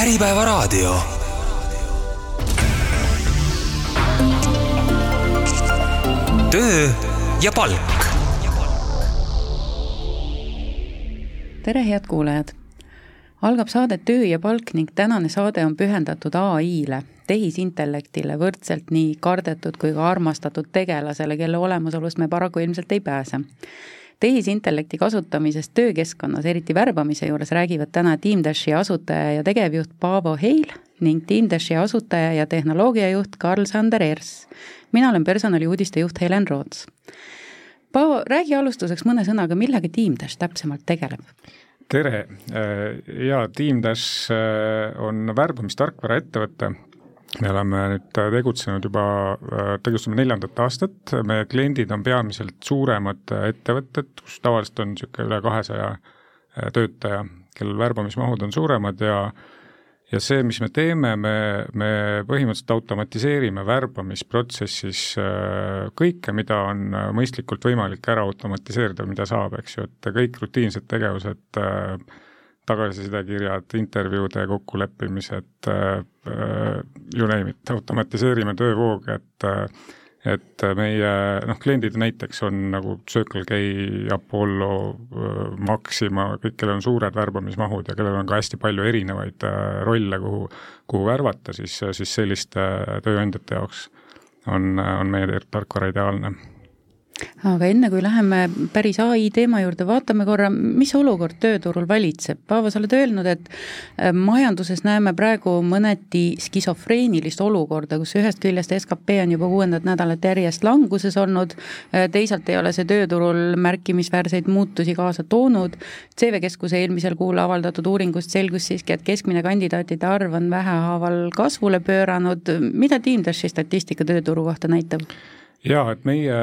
Äripäevaraadio. töö ja palk. tere, head kuulajad! algab saade Töö ja palk ning tänane saade on pühendatud ai-le, tehisintellektile, võrdselt nii kardetud kui ka armastatud tegelasele, kelle olemasolust me paraku ilmselt ei pääse tehisintellekti kasutamisest töökeskkonnas, eriti värbamise juures, räägivad täna Teamdashi asutaja ja tegevjuht Paavo Heil ning Teamdashi asutaja ja tehnoloogiajuht Karl-Sander Ers. mina olen personaliuudiste juht Helen Roots. Paavo, räägi alustuseks mõne sõnaga, millega Teamdash täpsemalt tegeleb? tere, jaa, Teamdash on värbamistarkvara ettevõte me oleme nüüd tegutsenud juba, tegutseme neljandat aastat, meie kliendid on peamiselt suuremad ettevõtted, kus tavaliselt on niisugune üle kahesaja töötaja, kellel värbamismahud on suuremad ja ja see, mis me teeme, me, me põhimõtteliselt automatiseerime värbamisprotsessis kõike, mida on mõistlikult võimalik ära automatiseerida, mida saab, eks ju, et kõik rutiinsed tegevused äh, tagasisidekirjad, intervjuude kokkuleppimised äh,, you name it, automatiseerime töövooge, et äh, et meie noh, kliendid näiteks on nagu Circle K, Apollo, äh, Maxima, kõik, kellel on suured värbamismahud ja kellel on ka hästi palju erinevaid äh, rolle, kuhu, kuhu värvata, siis, siis selliste tööandjate jaoks on, on meie tarkvara ideaalne aga enne, kui läheme päris ai teema juurde, vaatame korra, mis olukord tööturul valitseb. Paavo, sa oled öelnud, et äh, majanduses näeme praegu mõneti skisofreenilist olukorda, kus ühest küljest skp on juba kuuendat nädalat järjest languses olnud, äh, teisalt ei ole see tööturul märkimisväärseid muutusi kaasa toonud, CV Keskuse eelmisel kuul avaldatud uuringust selgus siiski, et keskmine kandidaatide arv on vähehaaval kasvule pööranud, mida Teamdashi statistika tööturu kohta näitab? Jaa, et meie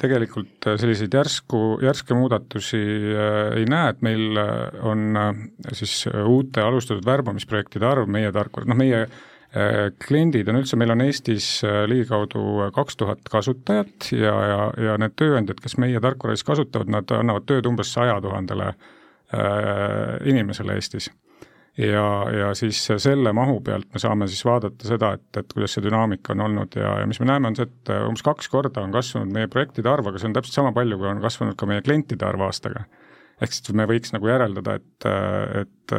tegelikult selliseid järsku, järske muudatusi äh, ei näe, et meil äh, on äh, siis uute alustatud värbamisprojektide arv meie tarkvara, noh meie kliendid on üldse, meil on Eestis ligikaudu kaks tuhat kasutajat ja, ja, ja need tööandjad, kes meie tarkvara siis kasutavad, nad annavad tööd umbes saja tuhandele inimesele Eestis ja, ja siis selle mahu pealt me saame siis vaadata seda, et, et kuidas see dünaamika on olnud ja, ja mis me näeme, on see, et umbes kaks korda on kasvanud meie projektide arv, aga see on täpselt sama palju, kui on kasvanud ka meie klientide arv aastaga. ehk siis me võiks nagu järeldada, et, et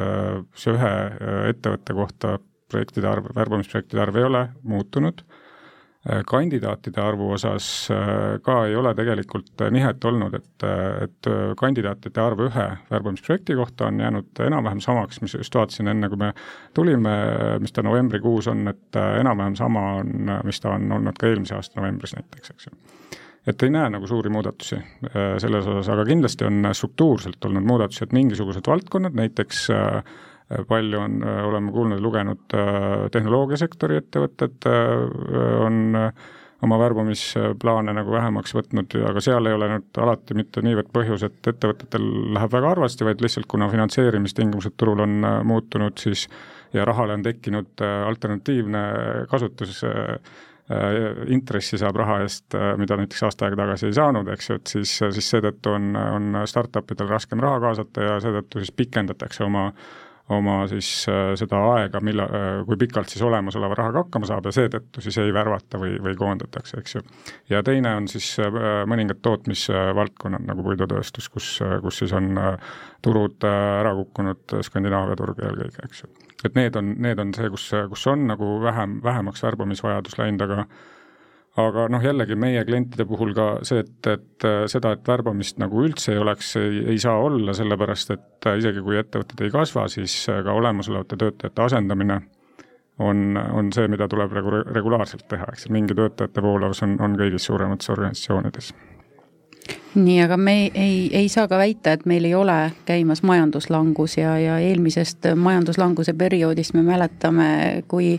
see ühe ettevõtte kohta projektide arv, värbamisprojektide arv ei ole muutunud Äh, kandidaatide arvu osas äh, ka ei ole tegelikult äh, nihet olnud, et, et kandidaatide arv ühe värbamisprojekti kohta on jäänud enam-vähem samaks, mis just vaatasin enne, kui me tulime, mis ta novembrikuus on, et enam-vähem sama on, mis ta on olnud ka eelmise aasta novembris näiteks, eks ju. Et ei näe nagu suuri muudatusi selles osas, aga kindlasti on struktuurselt olnud muudatusi, et mingisugused valdkonnad, näiteks äh, palju on, oleme kuulnud lugenud äh, tehnoloogiasektori ettevõtted äh, on äh, oma värbamisplaane nagu vähemaks võtnud, aga seal ei ole nüüd alati mitte niivõrd põhjus, et ettevõtetel läheb väga halvasti, vaid lihtsalt kuna finantseerimistingimused turul on muutunud, siis ja rahale on tekkinud alternatiivne kasutus, intressi saab raha eest, mida näiteks aasta aega tagasi ei saanud, eks ju, et siis, siis seetõttu on, on startup idel raskem raha kaasata ja seetõttu siis pikendatakse oma oma siis äh, seda aega, milla, äh, kui pikalt siis olemasoleva rahaga hakkama saab ja seetõttu siis ei värvata või, või koondatakse, eks ju. ja teine on siis äh, mõningad tootmisvaldkonnad nagu puidutööstus, kus, kus siis on turud ära kukkunud, Skandinaavia turg eelkõige, eks ju. et need on, need on see, kus, kus on nagu vähem, vähemaks värbamisvajadus läinud, aga aga noh, jällegi meie klientide puhul ka see, et, et äh, seda, et värbamist nagu üldse ei oleks, ei, saa olla, sellepärast et äh, isegi kui ettevõtted ei kasva, siis äh, ka olemasolevate töötajate asendamine on, on see, mida tuleb regu-, regulaarselt teha, eks mingi töötajate voolavus on, on kõigis suuremates organisatsioonides nii, aga me ei, ei, ei saa ka väita, et meil ei ole käimas majanduslangus ja, ja eelmisest majanduslanguse perioodist me mäletame, kui,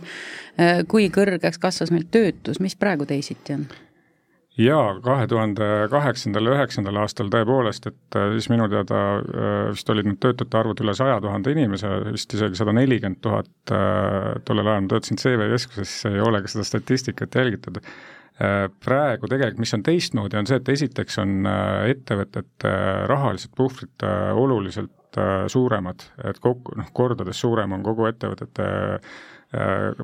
kui kõrgeks kasvas meil töötus, mis praegu teisiti on? jaa, kahe tuhande kaheksandal ja üheksandal aastal tõepoolest, et äh, siis minu teada äh, vist olid need töötute arvud üle saja tuhande inimese, vist isegi sada nelikümmend tuhat, äh, tollel ajal ma töötasin CV Keskuses, ei ole ka seda statistikat jälgitud praegu tegelikult, mis on teistmoodi, on see, et esiteks on äh, ettevõtete rahalised puhvrid äh, oluliselt suuremad, et kokku, noh, kordades suurem on kogu ettevõtete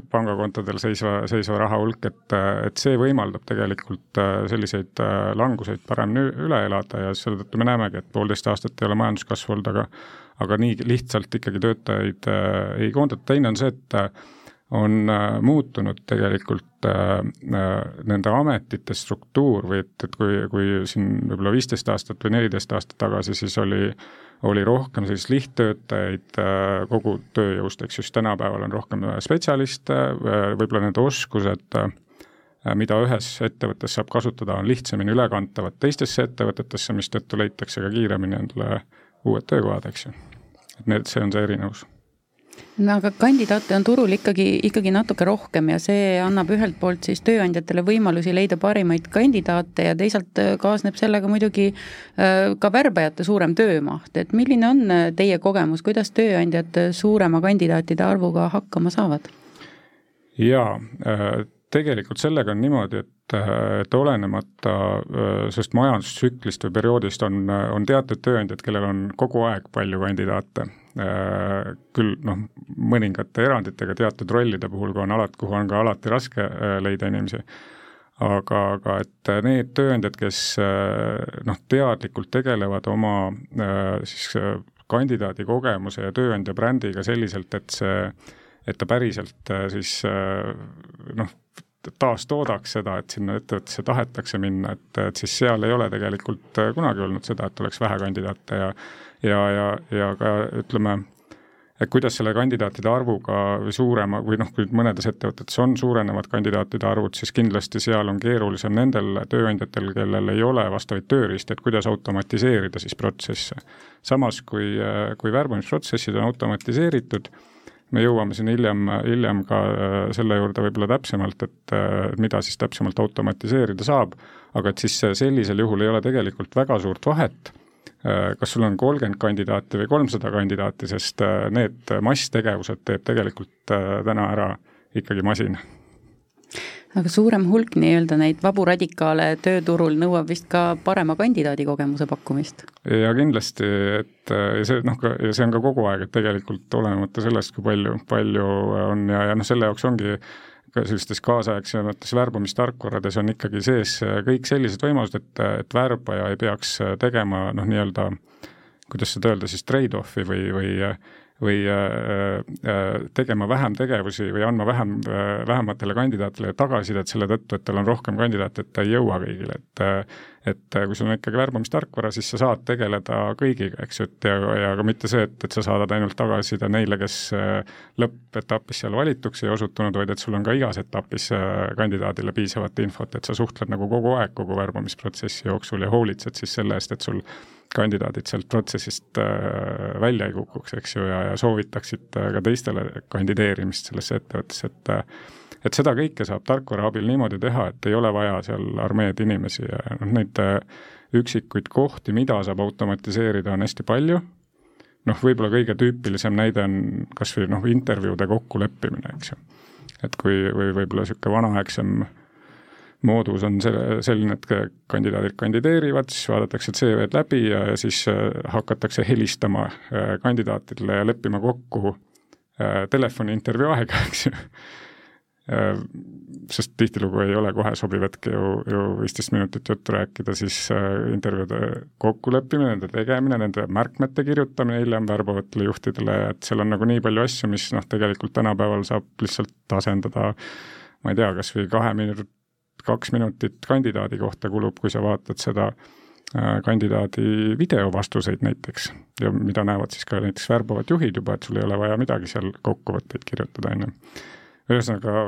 pangakontodel seisva, seisva raha hulk, et, et see võimaldab tegelikult selliseid languseid paremini üle elada ja selle tõttu me näemegi, et poolteist aastat ei ole majanduskasvu olnud, aga aga nii lihtsalt ikkagi töötajaid ei koondata, teine on see, et on äh, muutunud tegelikult äh, äh, nende ametite struktuur või et, et kui, kui siin võib-olla viisteist aastat või neliteist aastat tagasi, siis oli, oli rohkem sellist lihttöötajaid kogu tööjõust, eks ju, siis tänapäeval on rohkem spetsialiste, võib-olla need oskused, mida ühes ettevõttes saab kasutada, on lihtsamini ülekantavad teistesse ettevõtetesse, mistõttu leitakse ka kiiremini endale uued töökohad, eks ju. et need, see on see erinevus no aga kandidaate on turul ikkagi, ikkagi natuke rohkem ja see annab ühelt poolt siis tööandjatele võimalusi leida parimaid kandidaate ja teisalt äh, kaasneb sellega muidugi äh, ka värbajate suurem töömaht, et milline on äh, teie kogemus, kuidas tööandjad suurema kandidaatide arvuga hakkama saavad? jaa, tegelikult sellega on niimoodi, et, et olenemata sellest majandustsüklist või perioodist on, on teatud tööandjad, kellel on kogu aeg palju kandidaate. Küll noh, mõningate eranditega teatud rollide puhul, kui on alati, kuhu on ka alati raske leida inimesi, aga, aga et need tööandjad, kes noh, teadlikult tegelevad oma siis kandidaadi kogemuse ja tööandja brändiga selliselt, et see, et ta päriselt siis noh, taastoodaks seda, et sinna ettevõttesse tahetakse minna, et, et siis seal ei ole tegelikult kunagi olnud seda, et oleks vähe kandidaate ja ja, ja, ja ka ütleme, et kuidas selle kandidaatide arvuga suurema või noh, kui mõnedes ettevõtetes on suurenevad kandidaatide arvud, siis kindlasti seal on keerulisem nendel tööandjatel, kellel ei ole vastavaid tööriiste, et kuidas automatiseerida siis protsesse. samas, kui, kui värbamisprotsessid on automatiseeritud, me jõuame siin hiljem, hiljem ka äh, selle juurde võib-olla täpsemalt, et äh, mida siis täpsemalt automatiseerida saab, aga et siis sellisel juhul ei ole tegelikult väga suurt vahet Äh, kas sul on kolmkümmend kandidaati või kolmsada kandidaati, sest äh, need masstegevused teeb tegelikult äh, täna ära ikkagi masin. Aga suurem hulk nii-öelda neid vabu radikaale tööturul nõuab vist ka parema kandidaadi kogemuse pakkumist? ja kindlasti, et see noh, ja see on ka kogu aeg, et tegelikult olenemata sellest, kui palju, palju on ja, ja noh, selle jaoks ongi ka sellistes kaasaegsemates värbamistarkvarades on ikkagi sees kõik sellised võimalused, et, et värbaja ei peaks tegema noh, nii-öelda kuidas seda öelda siis, trade-off'i või, või või äh, äh, tegema vähem tegevusi või andma vähem äh,, vähematele kandidaatidele tagasisidet selle tõttu, et tal on rohkem kandidaate, et ta ei jõua kõigile, et et kui sul on ikkagi värbamistarkvara, siis sa saad tegeleda kõigiga, eks ju, et ja, ja ka mitte see, et, et sa saadad ainult tagasiside neile, kes lõppetapis seal valituks ei osutunud, vaid et sul on ka igas etapis kandidaadile piisavat infot, et sa suhtled nagu kogu aeg kogu värbamisprotsessi jooksul ja hoolitsed siis selle eest, et sul kandidaadid sealt protsessist äh, välja ei kukuks, eks ju, ja, ja soovitaksid äh, ka teistele kandideerimist sellesse ettevõttesse, et äh, et seda kõike saab tarkvara abil niimoodi teha, et ei ole vaja seal armeed inimesi ja noh, neid üksikuid kohti, mida saab automatiseerida, on hästi palju, noh, võib-olla kõige tüüpilisem näide on kas või noh, intervjuude kokkuleppimine, eks ju. et kui, või võib-olla niisugune vanaaegsem äh, moodus on selle, selline, et kandidaadid kandideerivad, siis vaadatakse CV-d läbi ja, ja siis äh, hakatakse helistama äh, kandidaatidele ja leppima kokku äh, telefoniintervjuu aega, eks ju. sest tihtilugu ei ole kohe sobiv hetk ju, ju viisteist minutit juttu rääkida, siis intervjuude kokkuleppimine, nende tegemine, nende märkmete kirjutamine hiljem värbavatele juhtidele, et seal on nagu nii palju asju, mis noh, tegelikult tänapäeval saab lihtsalt asendada ma ei tea, kas või kahe minuti kaks minutit kandidaadi kohta kulub, kui sa vaatad seda äh, kandidaadi videovastuseid näiteks ja mida näevad siis ka näiteks värbavad juhid juba, et sul ei ole vaja midagi seal kokkuvõtteid kirjutada, on ju. ühesõnaga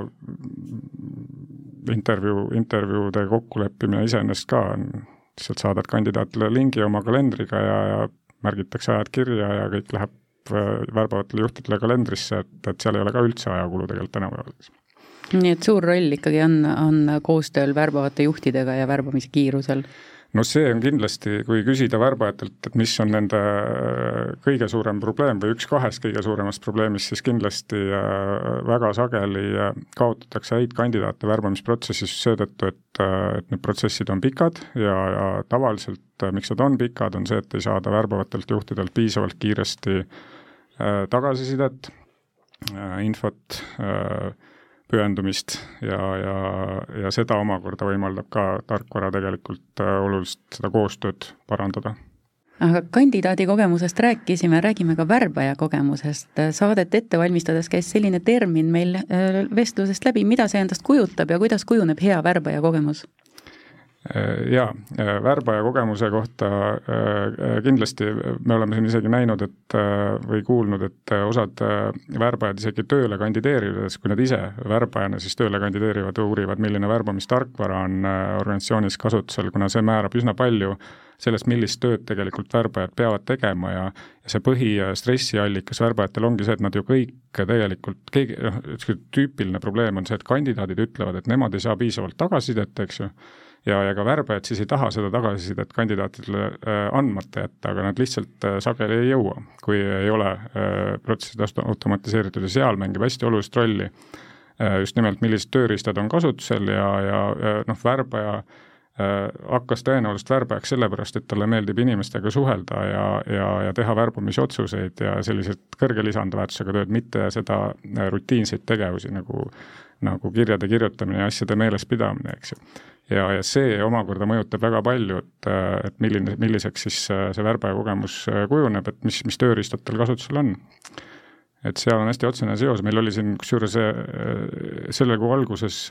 intervjuu, intervjuude kokkuleppimine iseenesest ka on, lihtsalt saadad kandidaatile lingi oma kalendriga ja, ja märgitakse ajad kirja ja kõik läheb äh, värbavatele juhtidele kalendrisse, et, et seal ei ole ka üldse ajakulu tegelikult tänapäeval nii et suur roll ikkagi on, on koostööl värbavate juhtidega ja värbamise kiirusel? no see on kindlasti, kui küsida värbajatelt, et mis on nende kõige suurem probleem või üks kahest kõige suuremast probleemist, siis kindlasti väga sageli kaotatakse häid kandidaate värbamisprotsessis seetõttu, et, et need protsessid on pikad ja, ja tavaliselt miks nad on pikad, on see, et ei saada värbavatelt juhtidelt piisavalt kiiresti tagasisidet, infot, pühendumist ja, ja, ja seda omakorda võimaldab ka tarkvara tegelikult äh, oluliselt seda koostööd parandada aga kandidaadi kogemusest rääkisime, räägime ka värbaja kogemusest. Saadet ette valmistades käis selline termin meil äh, vestlusest läbi, mida see endast kujutab ja kuidas kujuneb hea värbaja kogemus? Äh, jaa, äh, värbaja kogemuse kohta äh, kindlasti me oleme siin isegi näinud, et või kuulnud, et osad värbajad isegi tööle kandideerides, kui nad ise värbajana siis tööle kandideerivad, uurivad, milline värbamistarkvara on organisatsioonis kasutusel, kuna see määrab üsna palju sellest, millist tööd tegelikult värbajad peavad tegema ja ja see põhistressiallikas värbajatel ongi see, et nad ju kõik tegelikult, keegi, noh, üks tüüpiline probleem on see, et kandidaadid ütlevad, et nemad ei saa piisavalt tagasisidet, eks ju, ja, ja ka värbajad siis ei taha seda tagasisidet kandidaatidele äh, andmata jätta, aga nad lihtsalt äh, sageli ei jõua, kui ei ole äh, protsessid automatiseeritud ja seal mängib hästi olulist rolli just nimelt, millised tööriistad on kasutusel ja, ja, ja noh, värbaja hakkas tõenäoliselt värbajaks sellepärast, et talle meeldib inimestega suhelda ja, ja, ja teha värbamisotsuseid ja selliseid kõrge lisandväärtusega tööd, mitte seda rutiinseid tegevusi nagu, nagu kirjade kirjutamine ja asjade meelespidamine, eks ju ja, ja see omakorda mõjutab väga palju, et, et milline, milliseks siis äh, see värbaja kogemus äh, kujuneb, et mis, mis tööriistad tal kasutusel on. et seal on hästi otsene seos, meil oli siin kusjuures äh, selle kuu alguses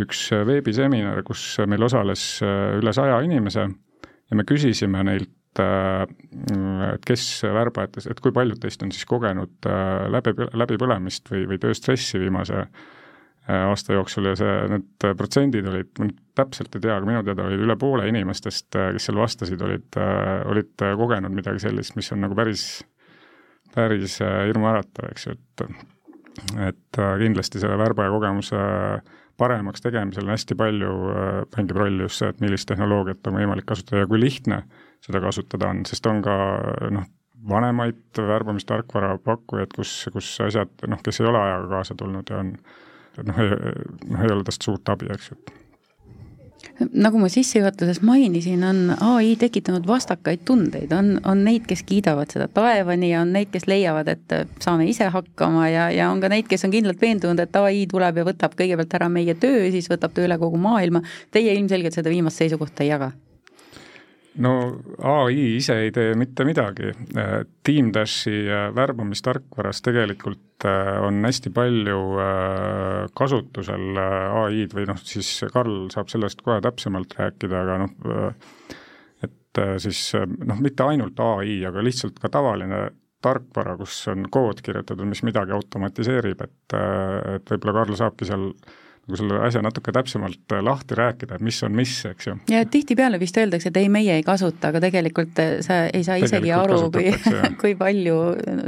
üks veebiseminar, kus meil osales üle saja inimese ja me küsisime neilt, et kes värbajatest, et kui paljud teist on siis kogenud läbi, läbipõlemist või, või tööstressi viimase aasta jooksul ja see, need protsendid olid, ma nüüd täpselt ei tea, aga minu teada olid üle poole inimestest, äh, kes seal vastasid, olid, äh, olid kogenud midagi sellist, mis on nagu päris, päris hirmuäratav, eks ju, et et kindlasti selle värbaja kogemuse paremaks tegemisel on hästi palju, mängib rolli just see, et millist tehnoloogiat on võimalik kasutada ja kui lihtne seda kasutada on, sest on ka noh, vanemaid värbamistarkvara pakkujaid, kus, kus asjad noh, kes ei ole ajaga kaasa tulnud ja on noh, noh ei ole tast suurt abi, eks ju nagu ma sissejuhatuses mainisin, on ai tekitanud vastakaid tundeid, on, on neid, kes kiidavad seda taevani ja on neid, kes leiavad, et saame ise hakkama ja, ja on ka neid, kes on kindlalt veendunud, et ai tuleb ja võtab kõigepealt ära meie töö, siis võtab ta üle kogu maailma. Teie ilmselgelt seda viimast seisukohta ei jaga no ai ise ei tee mitte midagi. Team Dashi värbamistarkvaras tegelikult äh, on hästi palju äh, kasutusel äh, ai-d või noh, siis Karl saab sellest kohe täpsemalt rääkida, aga noh, et siis noh, mitte ainult ai, aga lihtsalt ka tavaline tarkvara, kus on kood kirjutatud, mis midagi automatiseerib, et, et võib-olla Karl saabki seal äh, nagu selle asja natuke täpsemalt äh, lahti rääkida, et mis on mis, eks ju. ja tihtipeale vist öeldakse, et ei, meie ei kasuta, aga tegelikult äh, sa ei saa isegi aru, kui, kui palju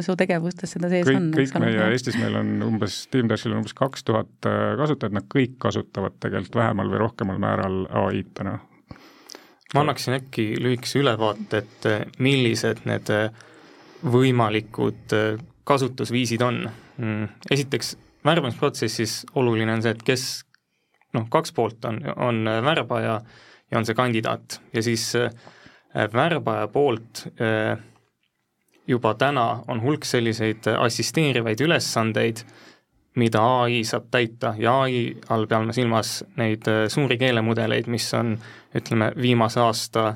su tegevustes seda sees kõik, on. kõik meie, Eestis meil on umbes, Team Dashil on umbes kaks tuhat äh, kasutajat, nad kõik kasutavad tegelikult vähemal või rohkemal määral ai-d täna. ma annaksin äkki lühikese ülevaate, et millised need võimalikud kasutusviisid on. Mm, esiteks värbamisprotsessis oluline on see, et kes noh, kaks poolt on, on värbaja ja on see kandidaat. Ja siis äh, värbaja poolt äh, juba täna on hulk selliseid assisteerivaid ülesandeid, mida ai saab täita ja ai all peame silmas neid äh, suuri keelemudeleid, mis on ütleme, viimase aasta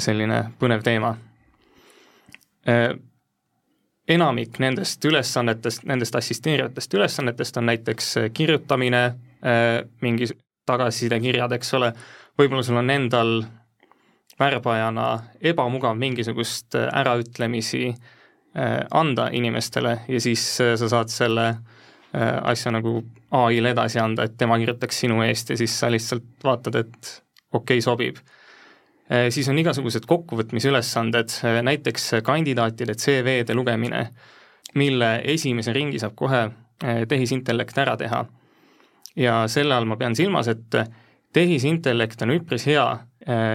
selline põnev teema enamik nendest ülesannetest, nendest assisteerivatest ülesannetest on näiteks äh, kirjutamine, äh, mingi tagasisidekirjad, eks ole, võib-olla sul on endal värbajana ebamugav mingisugust äh, äraütlemisi anda inimestele ja siis sa saad selle asja nagu ai-le edasi anda, et tema kirjutaks sinu eest ja siis sa lihtsalt vaatad, et okei okay,, sobib siis on igasugused kokkuvõtmisülesanded, äh, näiteks kandidaatide CV-de lugemine, mille esimese ringi saab kohe äh, tehisintellekt ära teha. ja selle all ma pean silmas, et tehisintellekt on üpris hea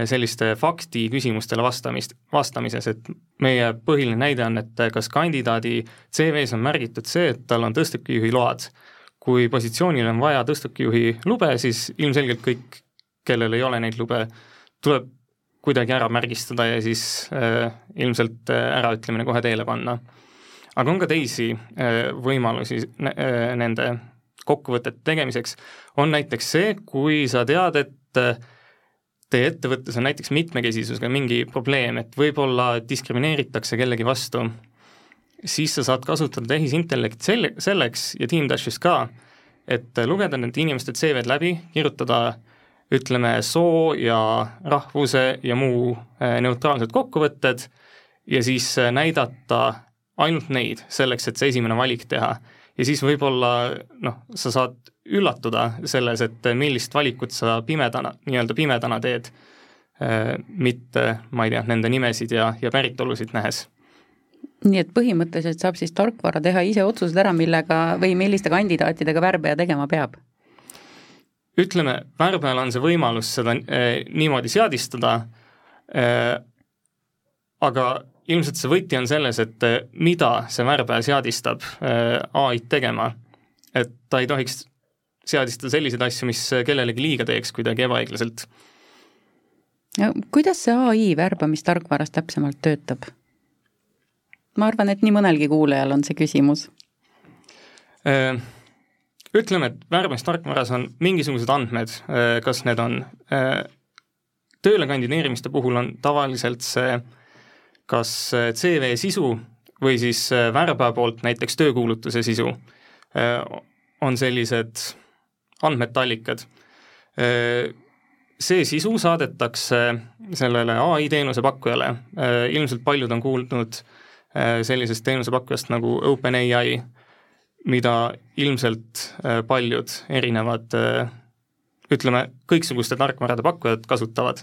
selliste fakti küsimustele vastamist, vastamises, et meie põhiline näide on, et kas kandidaadi CV-s on märgitud see, et tal on tõstukijuhi load. kui positsioonil on vaja tõstukijuhi lube, siis ilmselgelt kõik, kellel ei ole neid lube, tuleb kuidagi ära märgistada ja siis äh, ilmselt äraütlemine kohe teele panna. aga on ka teisi äh, võimalusi äh, nende kokkuvõtete tegemiseks, on näiteks see, kui sa tead, et äh, teie ettevõttes on näiteks mitmekesisusega mingi probleem, et võib-olla diskrimineeritakse kellegi vastu, siis sa saad kasutada tehisintellekti selle, selleks ja Team Dashis ka, et lugeda nende inimeste CV-d läbi, kirjutada ütleme, soo ja rahvuse ja muu äh, neutraalsed kokkuvõtted ja siis äh, näidata ainult neid, selleks et see esimene valik teha ja siis võib-olla noh, sa saad üllatuda selles, et millist valikut sa pimedana, nii-öelda pimedana teed, äh, mitte ma ei tea, nende nimesid ja, ja päritolusid nähes nii et põhimõtteliselt saab siis tarkvara teha ise otsused ära, millega või milliste kandidaatidega värbaja tegema peab? Ütleme, värbajal on see võimalus seda äh, niimoodi seadistada äh,, aga ilmselt see võti on selles, et eh, mida see värbaja seadistab eh, ai-d tegema. et ta ei tohiks seadistada selliseid asju, mis kellelegi liiga teeks kuidagi ebaõiglaselt. kuidas see ai värbamistarkvaras täpsemalt töötab? ma arvan, et nii mõnelgi kuulajal on see küsimus. Ütleme, et värbamistarkvaras on mingisugused andmed, kas need on tööle kandideerimiste puhul on tavaliselt see äh, kas äh, CV sisu või siis äh, värbaja poolt näiteks töökuulutuse sisu äh, on sellised andmetallikad. see sisu saadetakse sellele ai teenuse pakkujale, ilmselt paljud on kuulnud sellisest teenusepakkujast nagu OpenAI, mida ilmselt paljud erinevad ütleme, kõiksuguste tarkvarade pakkujad kasutavad.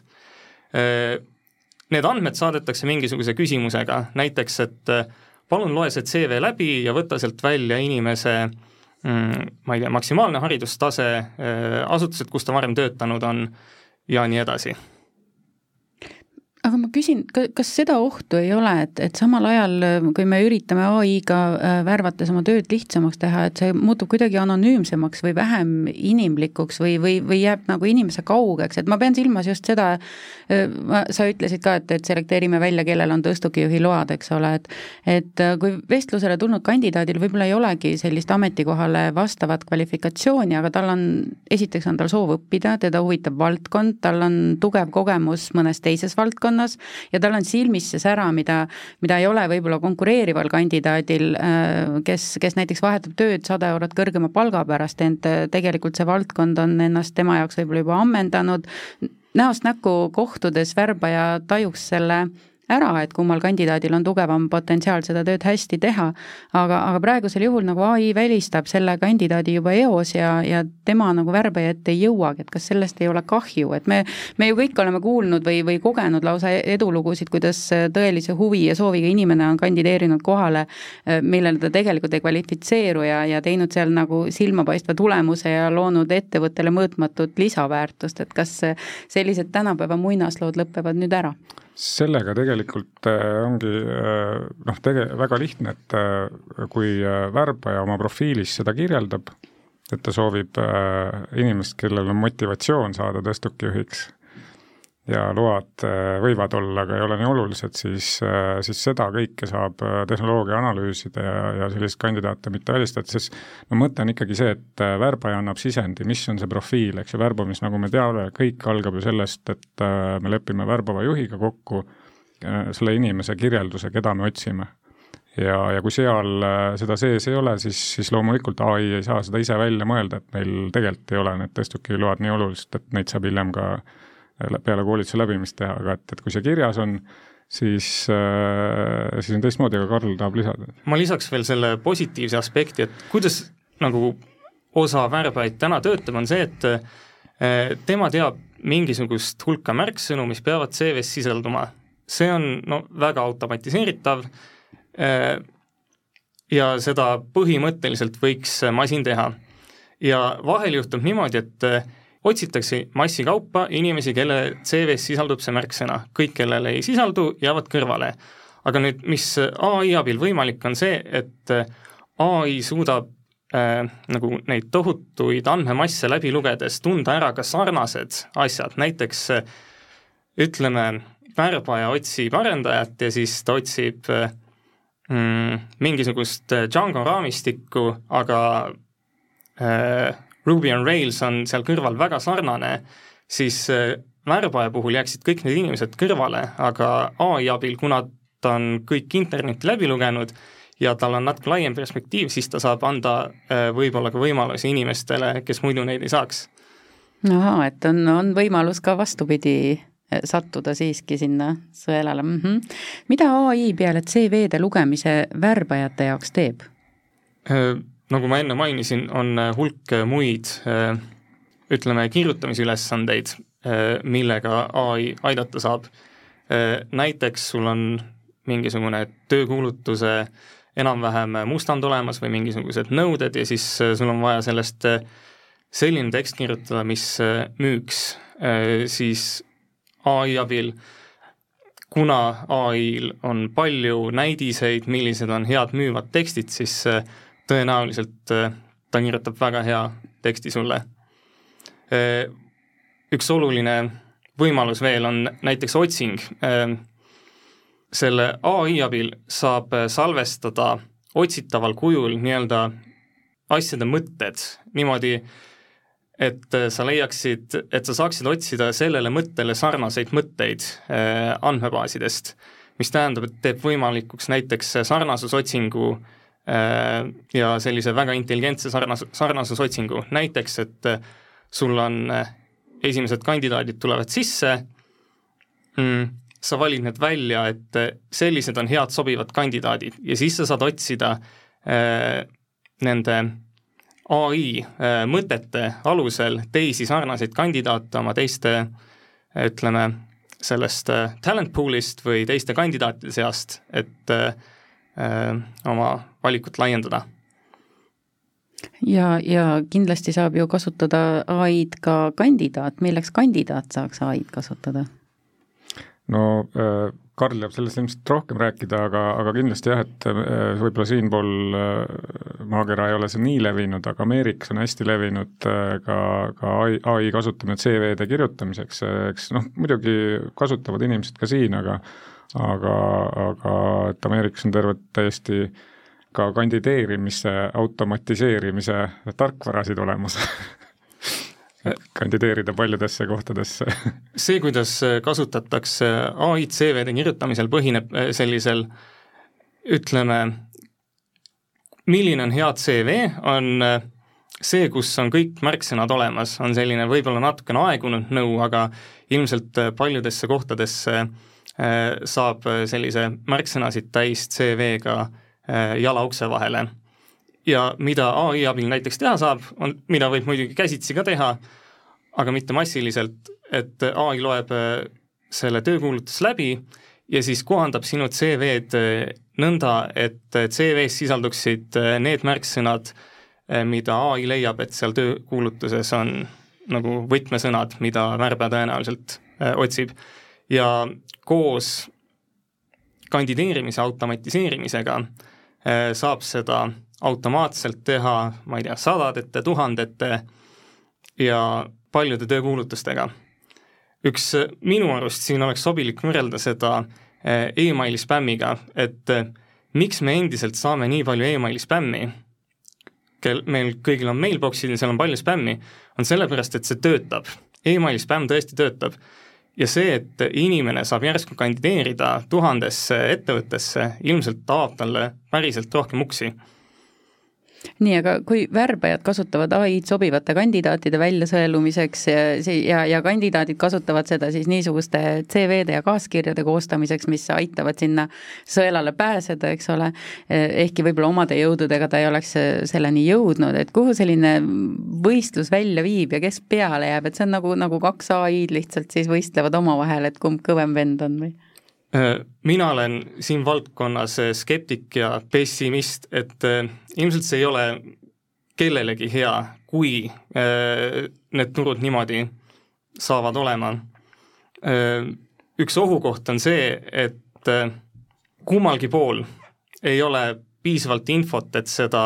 Need andmed saadetakse mingisuguse küsimusega, näiteks et äh, palun loe see CV läbi ja võta sealt välja inimese mm, ma ei tea, maksimaalne haridustase, äh, asutused, kus ta varem töötanud on ja nii edasi aga ma küsin, kas seda ohtu ei ole, et, et samal ajal, kui me üritame ai-ga äh, värvates oma tööd lihtsamaks teha, et see muutub kuidagi anonüümsemaks või vähem inimlikuks või, või, või jääb nagu inimese kaugeks, et ma pean silmas just seda, äh, sa ütlesid ka, et, et selekteerime välja, kellel on tõstukijuhi load, eks ole, et et äh, kui vestlusele tulnud kandidaadil võib-olla ei olegi sellist ametikohale vastavat kvalifikatsiooni, aga tal on, esiteks on tal soov õppida, teda huvitab valdkond, tal on tugev kogemus mõnes teises valdkonnas, valdkonnas ja tal on silmis see sära, mida, mida ei ole võib-olla konkureerival kandidaadil, äh, kes, kes näiteks vahetab tööd sada eurot kõrgema palga pärast, ent äh, tegelikult see valdkond on ennast tema jaoks võib-olla juba ammendanud, näost näkku kohtudes värbaja tajuks selle ära, et kummal kandidaadil on tugevam potentsiaal seda tööd hästi teha, aga, aga praegusel juhul nagu ai välistab selle kandidaadi juba eos ja, ja tema nagu värbaja ette ei jõuagi, et kas sellest ei ole kahju, et me, me ju kõik oleme kuulnud või, või kogenud lausa edulugusid, kuidas tõelise huvi ja sooviga inimene on kandideerinud kohale, millele ta tegelikult ei kvalifitseeru ja, ja teinud seal nagu silmapaistva tulemuse ja loonud ettevõttele mõõtmatut lisaväärtust, et kas sellised tänapäeva muinaslood lõpevad nüüd ära? Sellega tegelikult äh, ongi äh, noh, tege-, väga lihtne, et äh, kui värbaja oma profiilis seda kirjeldab, et ta soovib inimest, kellel on motivatsioon saada tõstukijuhiks ja load äh, võivad olla, aga ei ole nii olulised, siis, äh, siis seda kõike saab äh, tehnoloogia analüüsida ja, ja selliseid kandidaate mitte välistada, sest no mõte on ikkagi see, et värbaja annab sisendi, mis on see profiil, eks ju, värbamis, nagu me teame, kõik algab ju sellest, et me lepime värbava juhiga kokku selle inimese kirjelduse, keda me otsime. Ja, ja kui seal seda sees ei ole, siis, siis loomulikult ai ei saa seda ise välja mõelda, et meil tegelikult ei ole need tõstukiload nii olulised, et neid saab hiljem ka äh, peale koolituse läbimist teha, aga et, et kui see kirjas on, siis, äh, siis on teistmoodi, aga Karl tahab lisada. ma lisaks veel selle positiivse aspekti, et kuidas nagu osa värbajaid täna töötab, on see, et äh, tema teab mingisugust hulka märksõnu, mis peavad CV-s sisalduma. see on no väga automatiseeritav äh, ja seda põhimõtteliselt võiks masin teha. ja vahel juhtub niimoodi, et otsitakse massikaupa inimesi, kelle CV-s sisaldub see märksõna, kõik, kellel ei sisaldu, jäävad kõrvale. aga nüüd, mis ai abil võimalik, on see, et ai suudab äh, nagu neid tohutuid andmemasse läbi lugedes tunda ära ka sarnased asjad, näiteks ütleme, värbaja otsib arendajat ja siis ta otsib mm, mingisugust Django raamistikku, aga äh, Ruby on Rails on seal kõrval väga sarnane, siis äh, värbaja puhul jääksid kõik need inimesed kõrvale, aga ai abil, kuna ta on kõik internetti läbi lugenud ja tal on natuke laiem perspektiiv, siis ta saab anda äh, võib-olla ka võimalusi inimestele, kes muidu neid ei saaks. ahaa, et on, on võimalus ka vastupidi äh, sattuda siiski sinna sõelale mm. -hmm. mida ai peale CV-de lugemise värbajate jaoks teeb? Äh, nagu ma enne mainisin, on hulk muid ütleme, kirjutamisülesandeid, millega ai aidata saab. näiteks sul on mingisugune töökuulutuse enam-vähem mustand olemas või mingisugused nõuded ja siis äh, sul on vaja sellest äh, selline tekst kirjutada, mis äh, müüks, siis ai abil, kuna ai-l on palju näidiseid, millised on head müüvad tekstid, siis tõenäoliselt ta kirjutab väga hea teksti sulle. Üks oluline võimalus veel on näiteks otsing selle ai abil saab salvestada otsitaval kujul nii-öelda asjade mõtted niimoodi, et sa leiaksid, et sa saaksid otsida sellele mõttele sarnaseid mõtteid äh, andmebaasidest, mis tähendab, et teeb võimalikuks näiteks sarnasusotsingu äh, ja sellise väga intelligentse sarnas-, sarnasusotsingu, näiteks et sul on äh, esimesed kandidaadid tulevad sisse. Mm,, sa valid need välja, et äh, sellised on head sobivad kandidaadid. Ja siis sa saad otsida äh, nende ai äh, mõtete alusel teisi sarnaseid kandidaate oma teiste ütleme, sellest äh, talent pool'ist või teiste kandidaatide seast, et äh, äh oma valikut laiendada. Ja, ja kindlasti saab ju kasutada ai-d ka kandidaat, milleks kandidaat saaks ai-d kasutada? no äh, Karl jääb sellest ilmselt rohkem rääkida, aga, aga kindlasti jah, et äh, võib-olla siinpool äh, maakera ei ole see nii levinud, aga Ameerikas on hästi levinud ka, ka ai, ai kasutamine CV-de kirjutamiseks, eks noh, muidugi kasutavad inimesed ka siin, aga aga, aga et Ameerikas on terved täiesti ka kandideerimise automatiseerimise tarkvarasid olemas. Kandideerida paljudesse kohtadesse. See, kuidas kasutatakse ai-d CV-de kirjutamisel, põhineb äh, sellisel ütleme, milline on hea CV, on äh, see, kus on kõik märksõnad olemas, on selline võib-olla natukene aegunud nõu, aga ilmselt äh, paljudesse kohtadesse saab sellise märksõnasid täis CV-ga jala ukse vahele ja mida ai abil näiteks teha saab, on, mida võib muidugi käsitsi ka teha, aga mitte massiliselt, et ai loeb äh, selle töökuulutuse läbi ja siis kohandab sinu CV-d äh, nõnda, et CV-s sisalduksid äh, need märksõnad, mida ai leiab, et seal töökuulutuses on nagu võtmesõnad, mida värbaja tõenäoliselt otsib. Ja koos kandideerimise automatiseerimisega saab seda automaatselt teha, ma ei tea, sadadete, tuhandete ja paljude töökuulutustega. üks minu arust siin oleks sobilik võrrelda seda eh, emaili spämmiga, et miks me endiselt saame nii palju emaili spämmi, kel, meil kõigil on mailbox'id ja seal on palju spämmi, on sellepärast, et see töötab. Emaili spämm tõesti töötab ja see, et inimene saab järsku kandideerida tuhandesse ettevõttesse, ilmselt avab talle päriselt rohkem uksi nii, aga kui värbajad kasutavad ai-d sobivate kandidaatide väljasõelumiseks ja, ja, ja kandidaadid kasutavad seda siis niisuguste CV-de ja kaaskirjade koostamiseks, mis aitavad sinna sõelale pääseda, eks ole, ehkki võib-olla omade jõududega ta ei oleks selleni jõudnud, et kuhu selline võistlus välja viib ja kes peale jääb, et see on nagu, nagu kaks ai-d lihtsalt siis võistlevad omavahel, et kumb kõvem vend on või? Äh, mina olen siin valdkonnas äh, skeptik ja pessimist, et äh, ilmselt see ei ole kellelegi hea, kui need turud niimoodi saavad olema. Üks ohukoht on see, et kummalgi pool ei ole piisavalt infot, et seda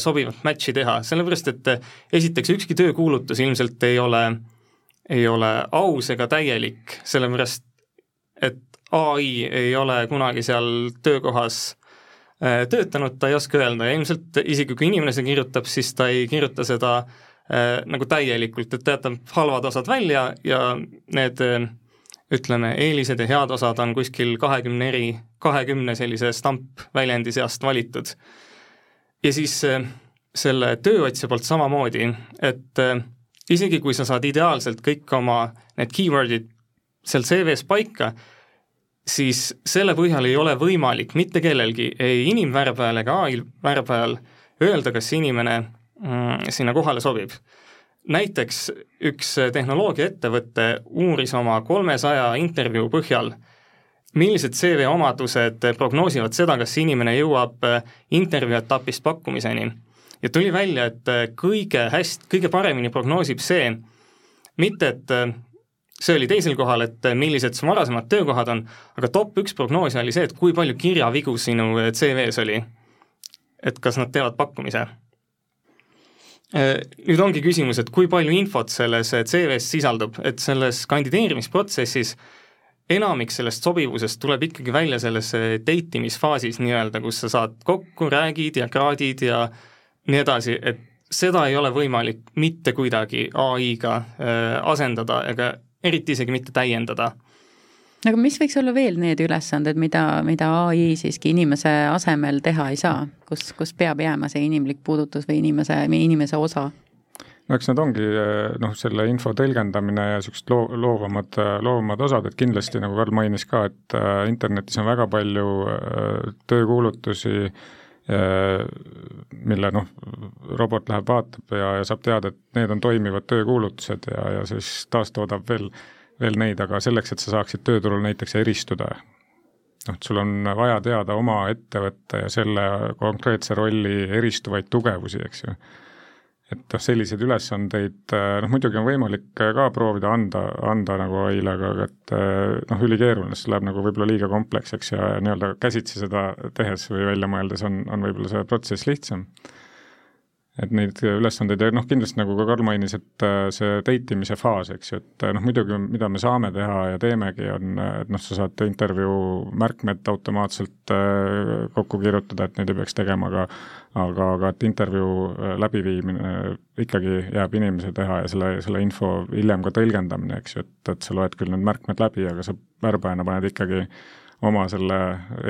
sobivat match'i teha, sellepärast et esiteks ükski töökuulutus ilmselt ei ole, ei ole aus ega täielik, sellepärast et ai ei ole kunagi seal töökohas töötanud, ta ei oska öelda ja ilmselt isegi kui inimene seda kirjutab, siis ta ei kirjuta seda äh, nagu täielikult, et jätab halvad osad välja ja need äh, ütleme, eelised ja head osad on kuskil kahekümne eri, kahekümne sellise stampväljendi seast valitud. ja siis äh, selle tööotsija poolt samamoodi, et äh, isegi kui sa saad ideaalselt kõik oma need keyword'id seal CV-s paika, siis selle põhjal ei ole võimalik mitte kellelgi, ei inimvärbajal ega ai värbajal öelda, kas inimene mm, sinna kohale sobib. näiteks üks tehnoloogiaettevõte uuris oma kolmesaja intervjuu põhjal, millised CV omadused prognoosivad seda, kas inimene jõuab intervjuu etapist pakkumiseni. ja tuli välja, et kõige hästi, kõige paremini prognoosib see, mitte et see oli teisel kohal, et millised su varasemad töökohad on, aga top üks prognoosi oli see, et kui palju kirjavigu sinu CV-s oli. et kas nad teevad pakkumise. Nüüd ongi küsimus, et kui palju infot selles CV-s sisaldub, et selles kandideerimisprotsessis enamik sellest sobivusest tuleb ikkagi välja selles date imisfaasis nii-öelda, kus sa saad kokku, räägid ja kraadid ja nii edasi, et seda ei ole võimalik mitte kuidagi ai-ga asendada ega eriti isegi mitte täiendada. aga mis võiks olla veel need ülesanded, mida, mida ai siiski inimese asemel teha ei saa, kus, kus peab jääma see inimlik puudutus või inimese, inimese osa? no eks need ongi noh, selle info tõlgendamine ja niisugused loo-, loovamad, loovamad osad, et kindlasti, nagu Karl mainis ka, et äh, internetis on väga palju töökuulutusi äh,, mille noh, robot läheb, vaatab ja, ja saab teada, et need on toimivad töökuulutused ja, ja siis taastoodab veel, veel neid, aga selleks, et sa saaksid tööturul näiteks eristuda, noh, et sul on vaja teada oma ettevõtte ja selle konkreetse rolli eristuvaid tugevusi, eks ju et noh, selliseid ülesandeid noh, muidugi on võimalik ka proovida anda, anda nagu ai-le, aga et noh, ülikeeruline, see läheb nagu võib-olla liiga kompleksseks ja nii-öelda käsitsi seda tehes või välja mõeldes on, on võib-olla see protsess lihtsam et neid ülesandeid ja noh, kindlasti nagu ka Karl mainis, et äh, see date imise faas, eks ju, et äh, noh, muidugi mida me saame teha ja teemegi, on, et noh, sa saad intervjuu märkmed automaatselt äh, kokku kirjutada, et neid ei peaks tegema, aga aga, aga et intervjuu läbiviimine ikkagi jääb inimese teha ja selle, selle info hiljem ka tõlgendamine, eks ju, et, et sa loed küll need märkmed läbi, aga sa värbajana paned ikkagi oma selle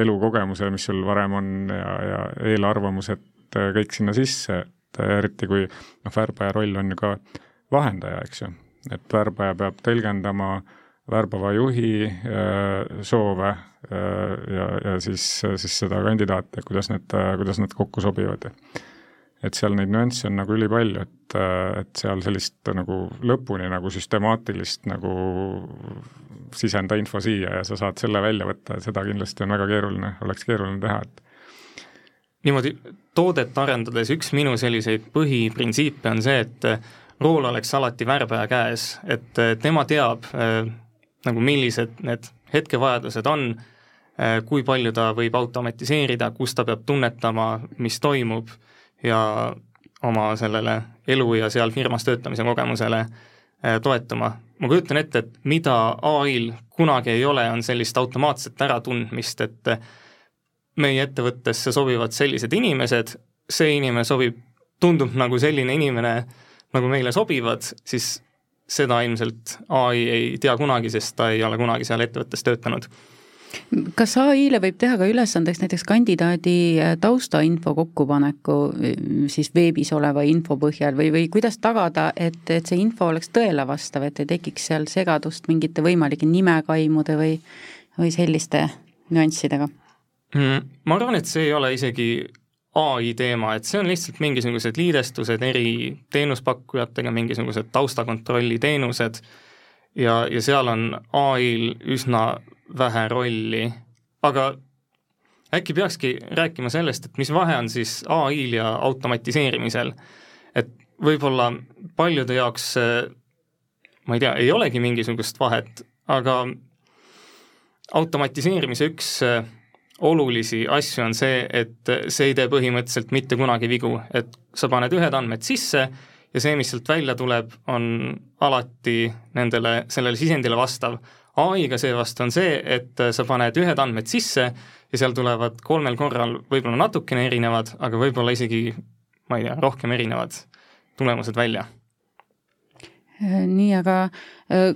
elukogemuse, mis sul varem on ja, ja eelarvamused kõik sinna sisse, et eriti kui noh, värbaja roll on ju ka vahendaja, eks ju, et värbaja peab tõlgendama värbava juhi äh, soove äh, ja, ja siis, siis seda kandidaate, kuidas need, kuidas need kokku sobivad. et seal neid nüansse on nagu ülipalju, et, et seal sellist nagu lõpuni nagu süstemaatilist nagu sisenda info siia ja sa saad selle välja võtta, seda kindlasti on väga keeruline, oleks keeruline teha, et niimoodi toodet arendades üks minu selliseid põhiprintsiipe on see, et rool oleks alati värbaja käes, et tema teab äh, nagu millised need hetkevajadused on äh,, kui palju ta võib automatiseerida, kus ta peab tunnetama, mis toimub ja oma sellele elu ja seal firmas töötamise kogemusele äh, toetuma. ma kujutan ette, et mida ai-l kunagi ei ole, on sellist automaatset äratundmist, et äh, meie ettevõttesse sobivad sellised inimesed, see inimene sobib, tundub nagu selline inimene, nagu meile sobivad, siis seda ilmselt ai ei tea kunagi, sest ta ei ole kunagi seal ettevõttes töötanud kas ai-le võib teha ka ülesandeks näiteks kandidaadi äh, taustainfo kokkupaneku äh, siis veebis oleva info põhjal või, või kuidas tagada, et, et see info oleks tõele vastav, et ei tekiks seal segadust mingite võimalike nimekaimude või, või selliste nüanssidega? Mm, ma arvan, et see ei ole isegi ai teema, et see on lihtsalt mingisugused liidestused eri teenuspakkujatega, mingisugused taustakontrolli teenused ja, ja seal on ai-l üsna vähe rolli, aga äkki peakski rääkima sellest, et mis vahe on siis ai-l ja automatiseerimisel. et võib-olla paljude jaoks ma ei tea, ei olegi mingisugust vahet, aga automatiseerimise üks olulisi asju on see, et see ei tee põhimõtteliselt mitte kunagi vigu, et sa paned ühed andmed sisse ja see, mis sealt välja tuleb, on alati nendele, sellele sisendile vastav. ai-ga seevastu on see, et sa paned ühed andmed sisse ja seal tulevad kolmel korral võib-olla natukene erinevad, aga võib-olla isegi, ma ei tea, rohkem erinevad tulemused välja nii, aga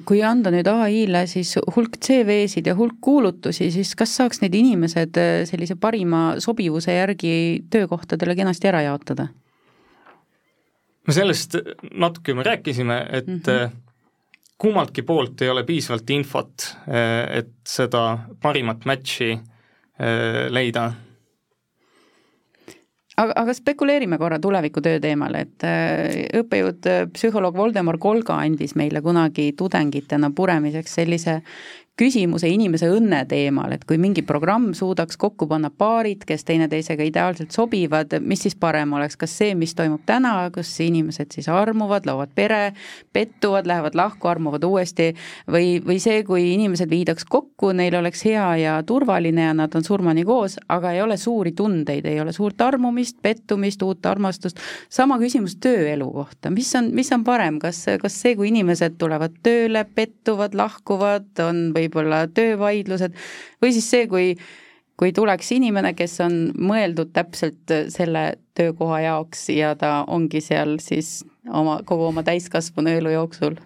kui anda nüüd ai-le siis hulk CV-sid ja hulk kuulutusi, siis kas saaks need inimesed äh, sellise parima sobivuse järgi töökohtadele kenasti ära jaotada? me sellest natuke juba rääkisime, et mm -hmm. kummaltki poolt ei ole piisavalt infot, et seda parimat match'i leida aga, aga spekuleerime korra tulevikutöö teemal, et äh, õppejõud, äh, psühholoog Voldemar Kolga andis meile kunagi tudengitena puremiseks sellise küsimuse inimese õnne teemal, et kui mingi programm suudaks kokku panna paarid, kes teineteisega ideaalselt sobivad, mis siis parem oleks, kas see, mis toimub täna, kus inimesed siis armuvad, loovad pere, pettuvad, lähevad lahku, armuvad uuesti, või, või see, kui inimesed viidaks kokku, neil oleks hea ja turvaline ja nad on surmani koos, aga ei ole suuri tundeid, ei ole suurt armumist, pettumist, uut armastust, sama küsimus tööelu kohta, mis on, mis on parem, kas, kas see, kui inimesed tulevad tööle, pettuvad, lahkuvad, on või võib-olla töövaidlused, või siis see, kui kui tuleks inimene, kes on mõeldud täpselt selle töökoha jaoks ja ta ongi seal siis oma, kogu oma täiskasvanu elu jooksul.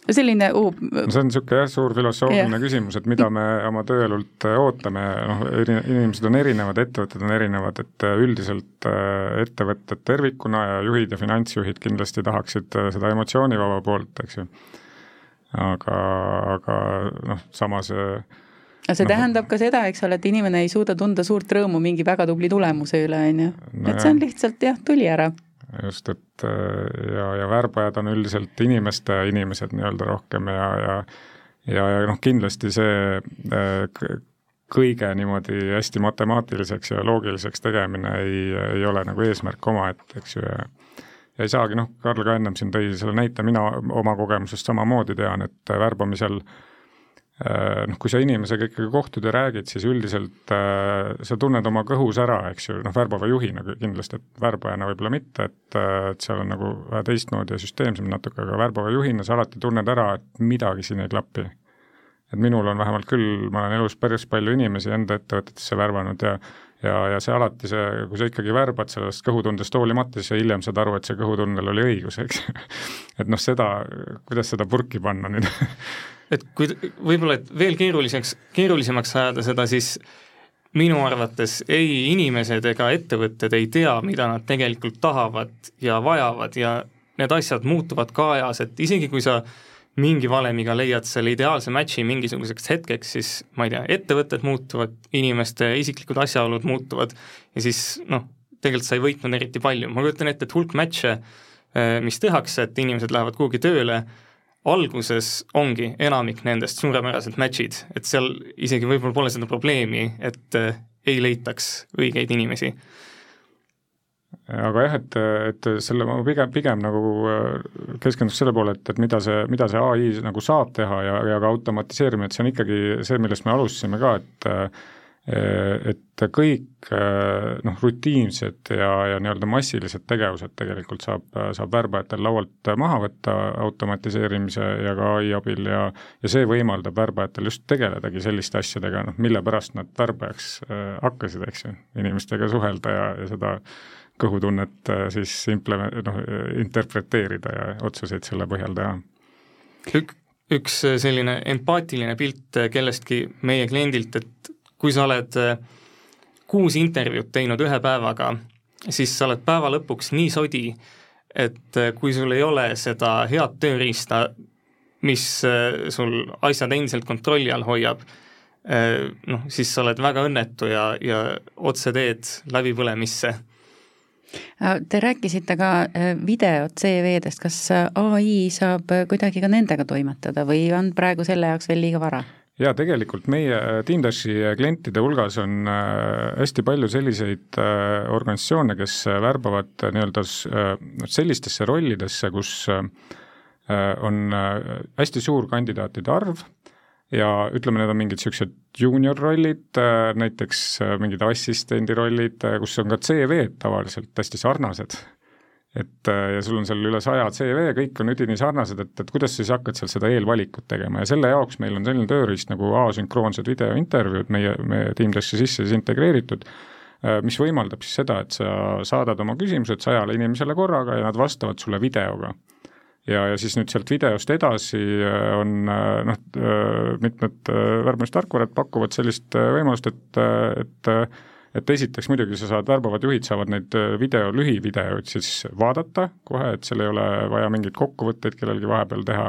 Selline uh, see on niisugune jah, suur filosoofiline yeah. küsimus, et mida me oma tööelult ootame, noh, inimesed on erinevad, ettevõtted on erinevad, et üldiselt äh, ettevõtted tervikuna ja juhid ja finantsjuhid kindlasti tahaksid äh, seda emotsioonivaba poolt, eks ju aga, aga noh, samas aga see no, tähendab ka seda, eks ole, et inimene ei suuda tunda suurt rõõmu mingi väga tubli tulemuse üle, on ju. et see on lihtsalt jah, tuli ära. just, et ja, ja värbajad on üldiselt inimeste inimesed nii-öelda rohkem ja, ja ja, ja noh, kindlasti see kõige niimoodi hästi matemaatiliseks ja loogiliseks tegemine ei, ei ole nagu eesmärk omaette, eks ju, ja ja ei saagi, noh, Karl ka ennem siin tõi selle näite, mina oma kogemusest samamoodi tean, et värbamisel äh, noh, kui sa inimesega ikkagi kohtud ja räägid, siis üldiselt äh, sa tunned oma kõhus ära, eks ju, noh, värbava juhina kindlasti, et värbajana võib-olla mitte, et, äh, et seal on nagu teistmoodi ja süsteemsem natuke, aga värbava juhina sa alati tunned ära, et midagi siin ei klapi. et minul on vähemalt küll, ma olen elus päris palju inimesi enda ettevõtetesse värvanud ja ja, ja see alati see, kui sa ikkagi värbad sellest kõhutundest hoolimata, siis sa hiljem saad aru, et see kõhutundel oli õigus, eks. Et noh, seda, kuidas seda purki panna nüüd? Et kui võib-olla, et veel keeruliseks, keerulisemaks ajada seda, siis minu arvates ei inimesed ega ettevõtted ei tea, mida nad tegelikult tahavad ja vajavad ja need asjad muutuvad ka ajas, et isegi kui sa äh, mingi valemiga leiad selle ideaalse match'i mingisuguseks hetkeks, siis ma ei tea, ettevõtted muutuvad, inimeste isiklikud asjaolud muutuvad ja siis noh, tegelikult sa ei võitnud eriti palju, ma kujutan ette, et hulk match'e, eh, mis tehakse, et inimesed lähevad kuhugi tööle, alguses ongi enamik nendest suurepärased match'id, et seal isegi võib-olla pole seda probleemi, et eh, ei leitaks õigeid inimesi aga jah, et, et selle ma pigem, pigem nagu äh, keskenduks selle poole, et, et mida see, mida see ai nagu saab teha ja, ja ka automatiseerimine, et see on ikkagi see, millest me alustasime ka, et et kõik noh, rutiinsed ja, ja nii-öelda massilised tegevused tegelikult saab, saab värbajatel laualt maha võtta automatiseerimise ja ka ai abil ja ja see võimaldab värbajatel just tegeledagi selliste asjadega, noh mille pärast nad värbajaks hakkasid, eks ju, inimestega suhelda ja, ja seda äh, kõhutunnet äh, siis imple-, noh, interpreteerida ja otsuseid selle põhjal teha. Ük-, üks äh, selline empaatiline pilt äh, kellestki meie kliendilt, et kui sa oled kuus intervjuud teinud ühe päevaga, siis sa oled päeva lõpuks nii sodi, et kui sul ei ole seda head tööriista, mis sul asjad endiselt kontrolli all hoiab, noh, siis sa oled väga õnnetu ja, ja otseteed läbipõlemisse Äh, te rääkisite ka äh, video CV-dest, kas äh, ai saab kuidagi ka nendega toimetada või on praegu selle jaoks veel liiga vara? jaa, tegelikult meie Teamdashi klientide hulgas on hästi palju selliseid organisatsioone, kes värbavad nii-öelda sellistesse rollidesse, kus on hästi suur kandidaatide arv ja ütleme, need on mingid niisugused juunior rollid, äh, näiteks äh, mingid assistendi rollid, äh, kus on ka CV-d tavaliselt hästi sarnased. et ja sul on seal üle saja CV, kõik on üdini sarnased, et, et kuidas sa siis hakkad seal seda eelvalikut tegema ja selle jaoks meil on selline tööriist nagu asünkroonsed videointervjuud meie, meie Teamdassi sisse siis integreeritud, mis võimaldab siis seda, et sa saadad oma küsimused sajale inimesele korraga ja nad vastavad sulle videoga ja, ja siis nüüd sealt videost edasi äh, on äh, noh, äh, mitmed värbamistarkvarad pakuvad sellist võimalust, et, et et esiteks muidugi sa saad, värbavad juhid saavad neid video, lühivideoid siis vaadata kohe, et seal ei ole vaja mingeid kokkuvõtteid kellelgi vahepeal teha,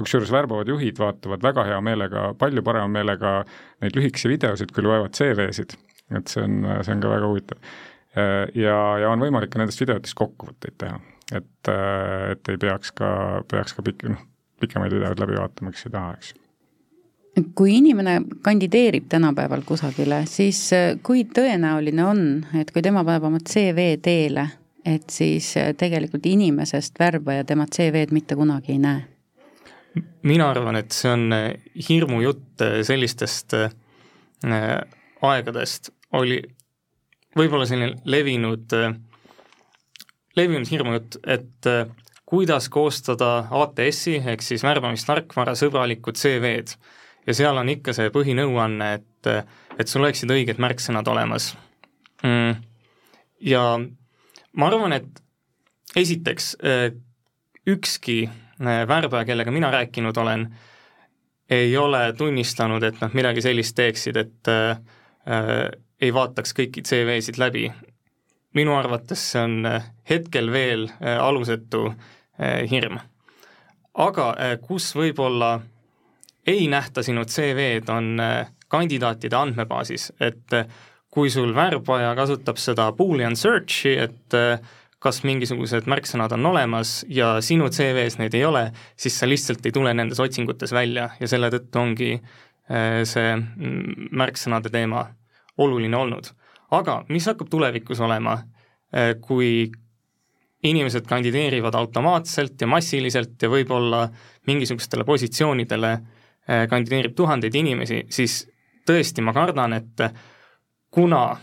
kusjuures värbavad juhid vaatavad väga hea meelega, palju parema meelega neid lühikesi videosid, kui loevad CV-sid. et see on, see on ka väga huvitav. Ja, ja on võimalik ka nendest videotest kokkuvõtteid teha et, äh, et ei peaks ka, peaks ka pikk, noh, pikemaid videoid läbi vaatama, kes ei taha, eks kui inimene kandideerib tänapäeval kusagile, siis äh, kui tõenäoline on, et kui tema paneb oma CV teele, et siis äh, tegelikult inimesest värbaja tema CV-d mitte kunagi ei näe? mina arvan, et see on hirmujutt sellistest aegadest, oli võib-olla selline levinud äh, levinud hirmujutt, et äh, kuidas koostada ATS-i ehk siis värbamistarkvara sõbralikud CV-d. ja seal on ikka see põhinõuanne, et, äh, et sul oleksid õiged märksõnad olemas. Mm.. ja ma arvan, et esiteks äh, ükski värbaja, kellega mina rääkinud olen, ei ole tunnistanud, et nad midagi sellist teeksid, et äh, ei vaataks kõiki CV-sid läbi minu arvates see on äh, hetkel veel äh, alusetu äh, hirm. aga kus võib-olla ei nähta sinu CV-d, on kandidaatide andmebaasis, et kui sul värbaja kasutab seda boolean search'i, et kas mingisugused märksõnad on olemas ja sinu CV-s neid ei ole, siis sa lihtsalt ei tule nendes otsingutes välja. Ja selle tõttu ongi see mm, märksõnade teema oluline olnud aga mis hakkab tulevikus olema, äh, kui inimesed kandideerivad automaatselt ja massiliselt ja võib-olla mingisugustele positsioonidele äh, kandideerib tuhandeid inimesi, siis tõesti, ma kardan, et kuna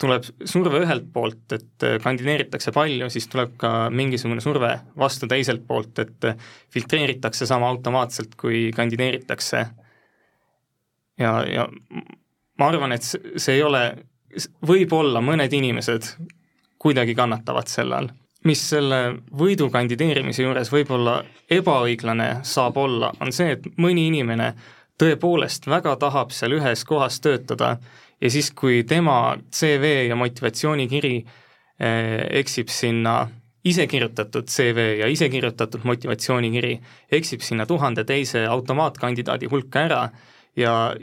tuleb surve ühelt poolt, et kandideeritakse palju, siis tuleb ka mingisugune surve vastu teiselt poolt, et filtreeritakse sama automaatselt, kui kandideeritakse. ja, ja ma arvan, et see ei ole võib-olla mõned inimesed kuidagi kannatavad selle all. mis selle võidu kandideerimise juures võib-olla ebaõiglane saab olla, on see, et mõni inimene tõepoolest väga tahab seal ühes kohas töötada ja siis, kui tema CV ja motivatsioonikiri eh, eksib sinna ise kirjutatud CV ja ise kirjutatud motivatsioonikiri eksib sinna tuhande teise automaatkandidaadi hulka ära ja,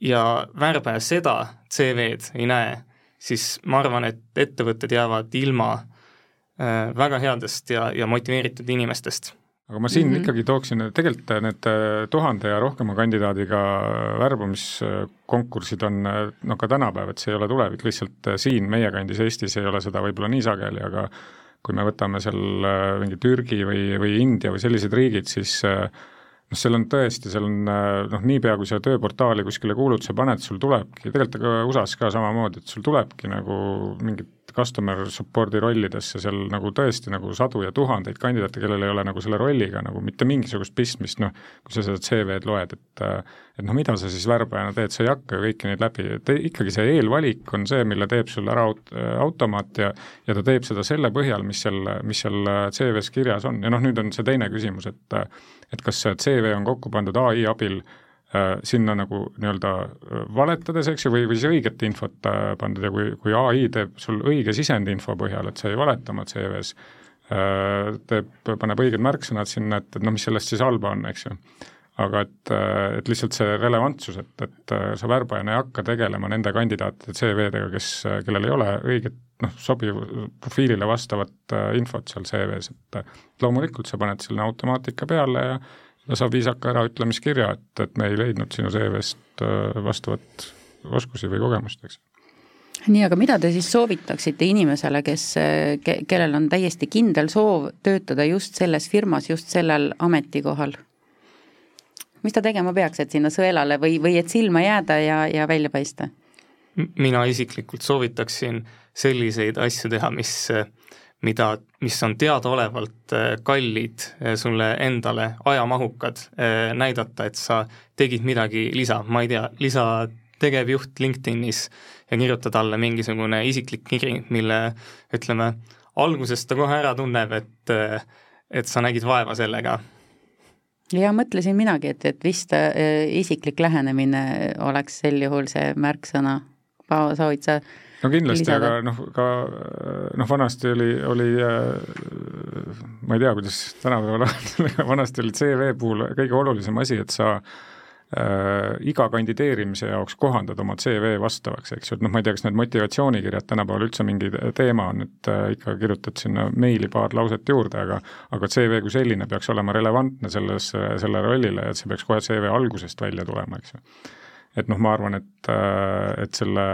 ja värbaja seda CV-d ei näe, siis ma arvan, et ettevõtted jäävad ilma äh, väga headest ja, ja motiveeritud inimestest aga ma siin mm -hmm. ikkagi tooksin, tegelikult need äh, tuhande ja rohkema kandidaadiga värbamiskonkursid on noh, ka tänapäev, et see ei ole tulevik, lihtsalt äh, siin meie kandis Eestis ei ole seda võib-olla nii sageli, aga kui me võtame seal mingi Türgi või, või India või sellised riigid, siis äh, noh, seal on tõesti, seal on noh, niipea kui sa tööportaali kuskile kuulutuse paned, sul tulebki, tegelikult ka USA-s ka samamoodi, et sul tulebki nagu mingit customer support'i rollidesse seal nagu tõesti nagu sadu ja tuhandeid kandidaate, kellel ei ole nagu selle rolliga nagu mitte mingisugust pistmist, noh, kui sa seda CV-d loed, et et noh, mida sa siis värbajana teed, sa ei hakka ju kõiki neid läbi, et ikkagi see eelvalik on see, mille teeb sul ära aut-, automaat ja ja ta teeb seda selle põhjal, mis seal, mis seal CV-s kirjas on. Ja noh, nüüd on see teine küsimus, et et kas see CV on kokku pandud ai abil sinna nagu nii-öelda äh, valetades, eks ju, või, või siis õiget infot äh, pandud ja kui, kui ai teeb sul õige sisendinfo põhjal, et sa ei valeta oma CV-s äh,, teeb, paneb õiged märksõnad sinna, et, et noh, mis sellest siis halba on, eks ju. Aga et, äh, et lihtsalt see relevantsus, et, et äh, sa värbajana ei hakka tegelema nende kandidaatide CV-dega, kes, kellel ei ole õiget noh, sobiv profiilile vastavat infot seal CV-s, et loomulikult sa paned selle automaatika peale ja saab viisaka äraütlemiskirja, et, et me ei leidnud sinu CV-st äh, vastavat oskusi või kogemust, eks nii, aga mida te siis soovitaksite inimesele, kes ke,, kellel on täiesti kindel soov töötada just selles firmas, just sellel ametikohal? mis ta tegema peaks, et sinna sõelale või, või et silma jääda ja, ja välja paista? mina isiklikult soovitaksin selliseid asju teha, mis, mida, mis on teadaolevalt äh, kallid äh, sulle endale, ajamahukad, äh, näidata, et sa tegid midagi lisa, ma ei tea, lisa tegevjuht LinkedInis ja kirjutada alla mingisugune isiklik kiri, mille ütleme, algusest ta kohe ära tunneb, et, et sa nägid vaeva sellega. ja mõtlesin minagi, et, et vist äh, isiklik lähenemine oleks sel juhul see märksõna. Soovid sa no kindlasti, aga noh, ka noh, vanasti oli, oli äh, ma ei tea, kuidas tänapäeval on, vanasti oli CV puhul kõige olulisem asi, et sa äh, iga kandideerimise jaoks kohandada oma CV vastavaks, eks ju, et noh, ma ei tea, kas need motivatsioonikirjad tänapäeval üldse mingi teema on, et äh, ikka kirjutad sinna meili paar lauset juurde, aga aga CV kui selline peaks olema relevantne selles, sellele rollile, et see peaks kohe CV algusest välja tulema, eks ju et noh, ma arvan, et, äh, et selle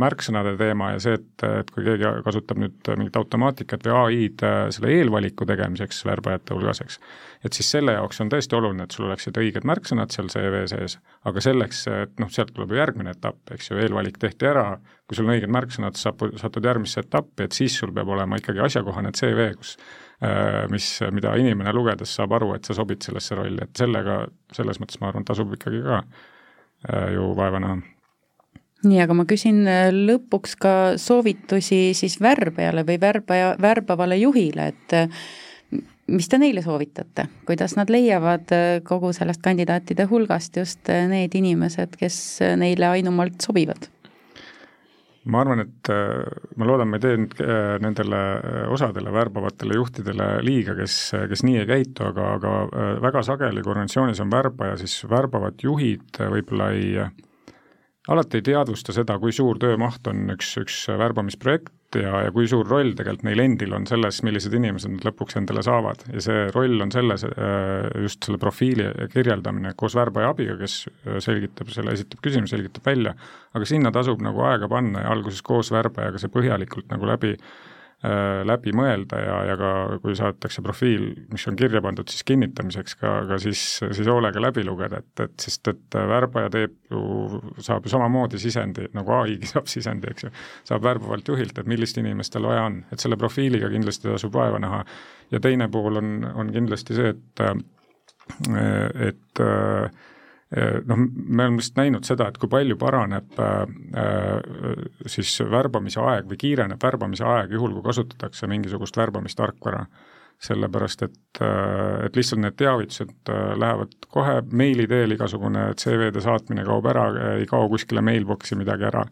märksõnade teema ja see, et, et kui keegi kasutab nüüd mingit automaatikat või ai-d äh, selle eelvaliku tegemiseks värbajate hulgas, eks, et siis selle jaoks on tõesti oluline, et sul oleksid õiged märksõnad seal CV sees, aga selleks, et noh, sealt tuleb ju järgmine etapp, eks ju, eelvalik tehti ära, kui sul on õiged märksõnad, sa satud järgmisse etappi, et siis sul peab olema ikkagi asjakohane CV, kus äh, mis, mida inimene lugedes saab aru, et sa sobid sellesse rolli, et sellega, selles mõttes ma arvan, tasub ikkagi ka Äh, ju vaeva näha nii, aga ma küsin äh, lõpuks ka soovitusi siis värbajale või värbaja, värbavale juhile, et äh, mis te neile soovitate, kuidas nad leiavad kogu sellest kandidaatide hulgast just need inimesed, kes neile ainumalt sobivad? Ma arvan, et ma loodan, ma ei tee nüüd nendele osadele värbavatele juhtidele liiga, kes, kes nii ei käitu, aga, aga väga sageli, kui organisatsioonis on värbaja, siis värbavad juhid võib-olla ei alati ei teadvusta seda, kui suur töömaht on üks, üks värbamisprojekt ja, ja kui suur roll tegelikult neil endil on selles, millised inimesed nad lõpuks endale saavad. Ja see roll on selles äh, just selle profiili kirjeldamine koos värbaja abiga, kes äh, selgitab selle, esitab küsimuse, selgitab välja, aga sinna tasub nagu aega panna ja alguses koos värbajaga see põhjalikult nagu läbi läbi mõelda ja, ja ka kui saadetakse profiil, mis on kirja pandud siis kinnitamiseks ka, ka siis, siis hoolega läbi lugeda, et, et sest et värbaja teeb ju, saab ju samamoodi sisendi, nagu ai-gi saab sisendi, eks ju, saab värbavalt juhilt, et millist inimest tal vaja on, et selle profiiliga kindlasti tasub vaeva näha. ja teine pool on, on kindlasti see, et, et Äh, noh, me oleme vist näinud seda, et kui palju paraneb äh, äh, siis värbamise aeg või kiireneb värbamise aeg juhul, kui kasutatakse mingisugust värbamistarkvara. sellepärast, et, et lihtsalt need teavitused lähevad kohe meili teel, igasugune CV-de saatmine kaob ära, ei kao kuskile mailbox'i midagi ära,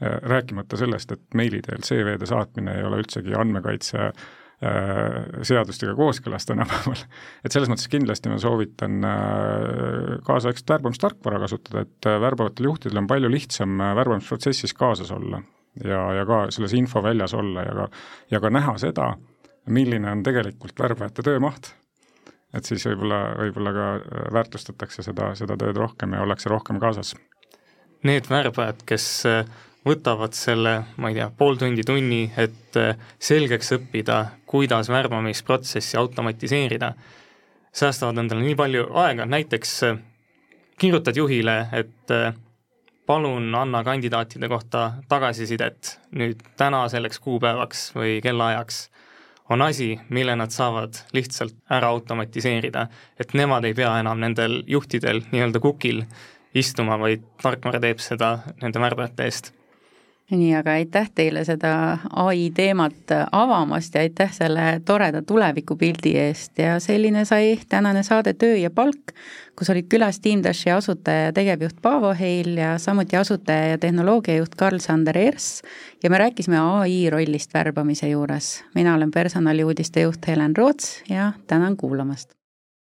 rääkimata sellest, et meili teel CV-de saatmine ei ole üldsegi andmekaitse äh, Äh, seadustega kooskõlas tänapäeval. et selles mõttes kindlasti ma soovitan äh, kaasaegset värbamistarkvara kasutada, et äh, värbavatel juhtidel on palju lihtsam värbamisprotsessis kaasas olla ja, ja ka selles infoväljas olla ja ka, ja ka näha seda, milline on tegelikult värbajate töömaht. et siis võib-olla, võib-olla ka väärtustatakse seda, seda tööd rohkem ja ollakse rohkem kaasas. Need värbajad, kes võtavad selle, ma ei tea, pool tundi, tunni, et äh, selgeks õppida, kuidas värbamisprotsessi automatiseerida, säästavad endale nii palju aega, näiteks äh, kirjutad juhile, et äh, palun anna kandidaatide kohta tagasisidet nüüd täna selleks kuupäevaks või kellaajaks, on asi, mille nad saavad lihtsalt ära automatiseerida, et nemad ei pea enam nendel juhtidel nii-öelda kukil istuma, vaid tarkvara teeb seda nende värbajate eest nii, aga aitäh teile seda ai teemat avamast ja aitäh selle toreda tulevikupildi eest ja selline sai tänane saade Töö ja palk, kus olid külas Teamdashi asutaja ja tegevjuht Paavo Heil ja samuti asutaja ja tehnoloogiajuht Karl-Sander Ers ja me rääkisime ai rollist värbamise juures. mina olen personaliuudiste juht Helen Roots ja tänan kuulamast!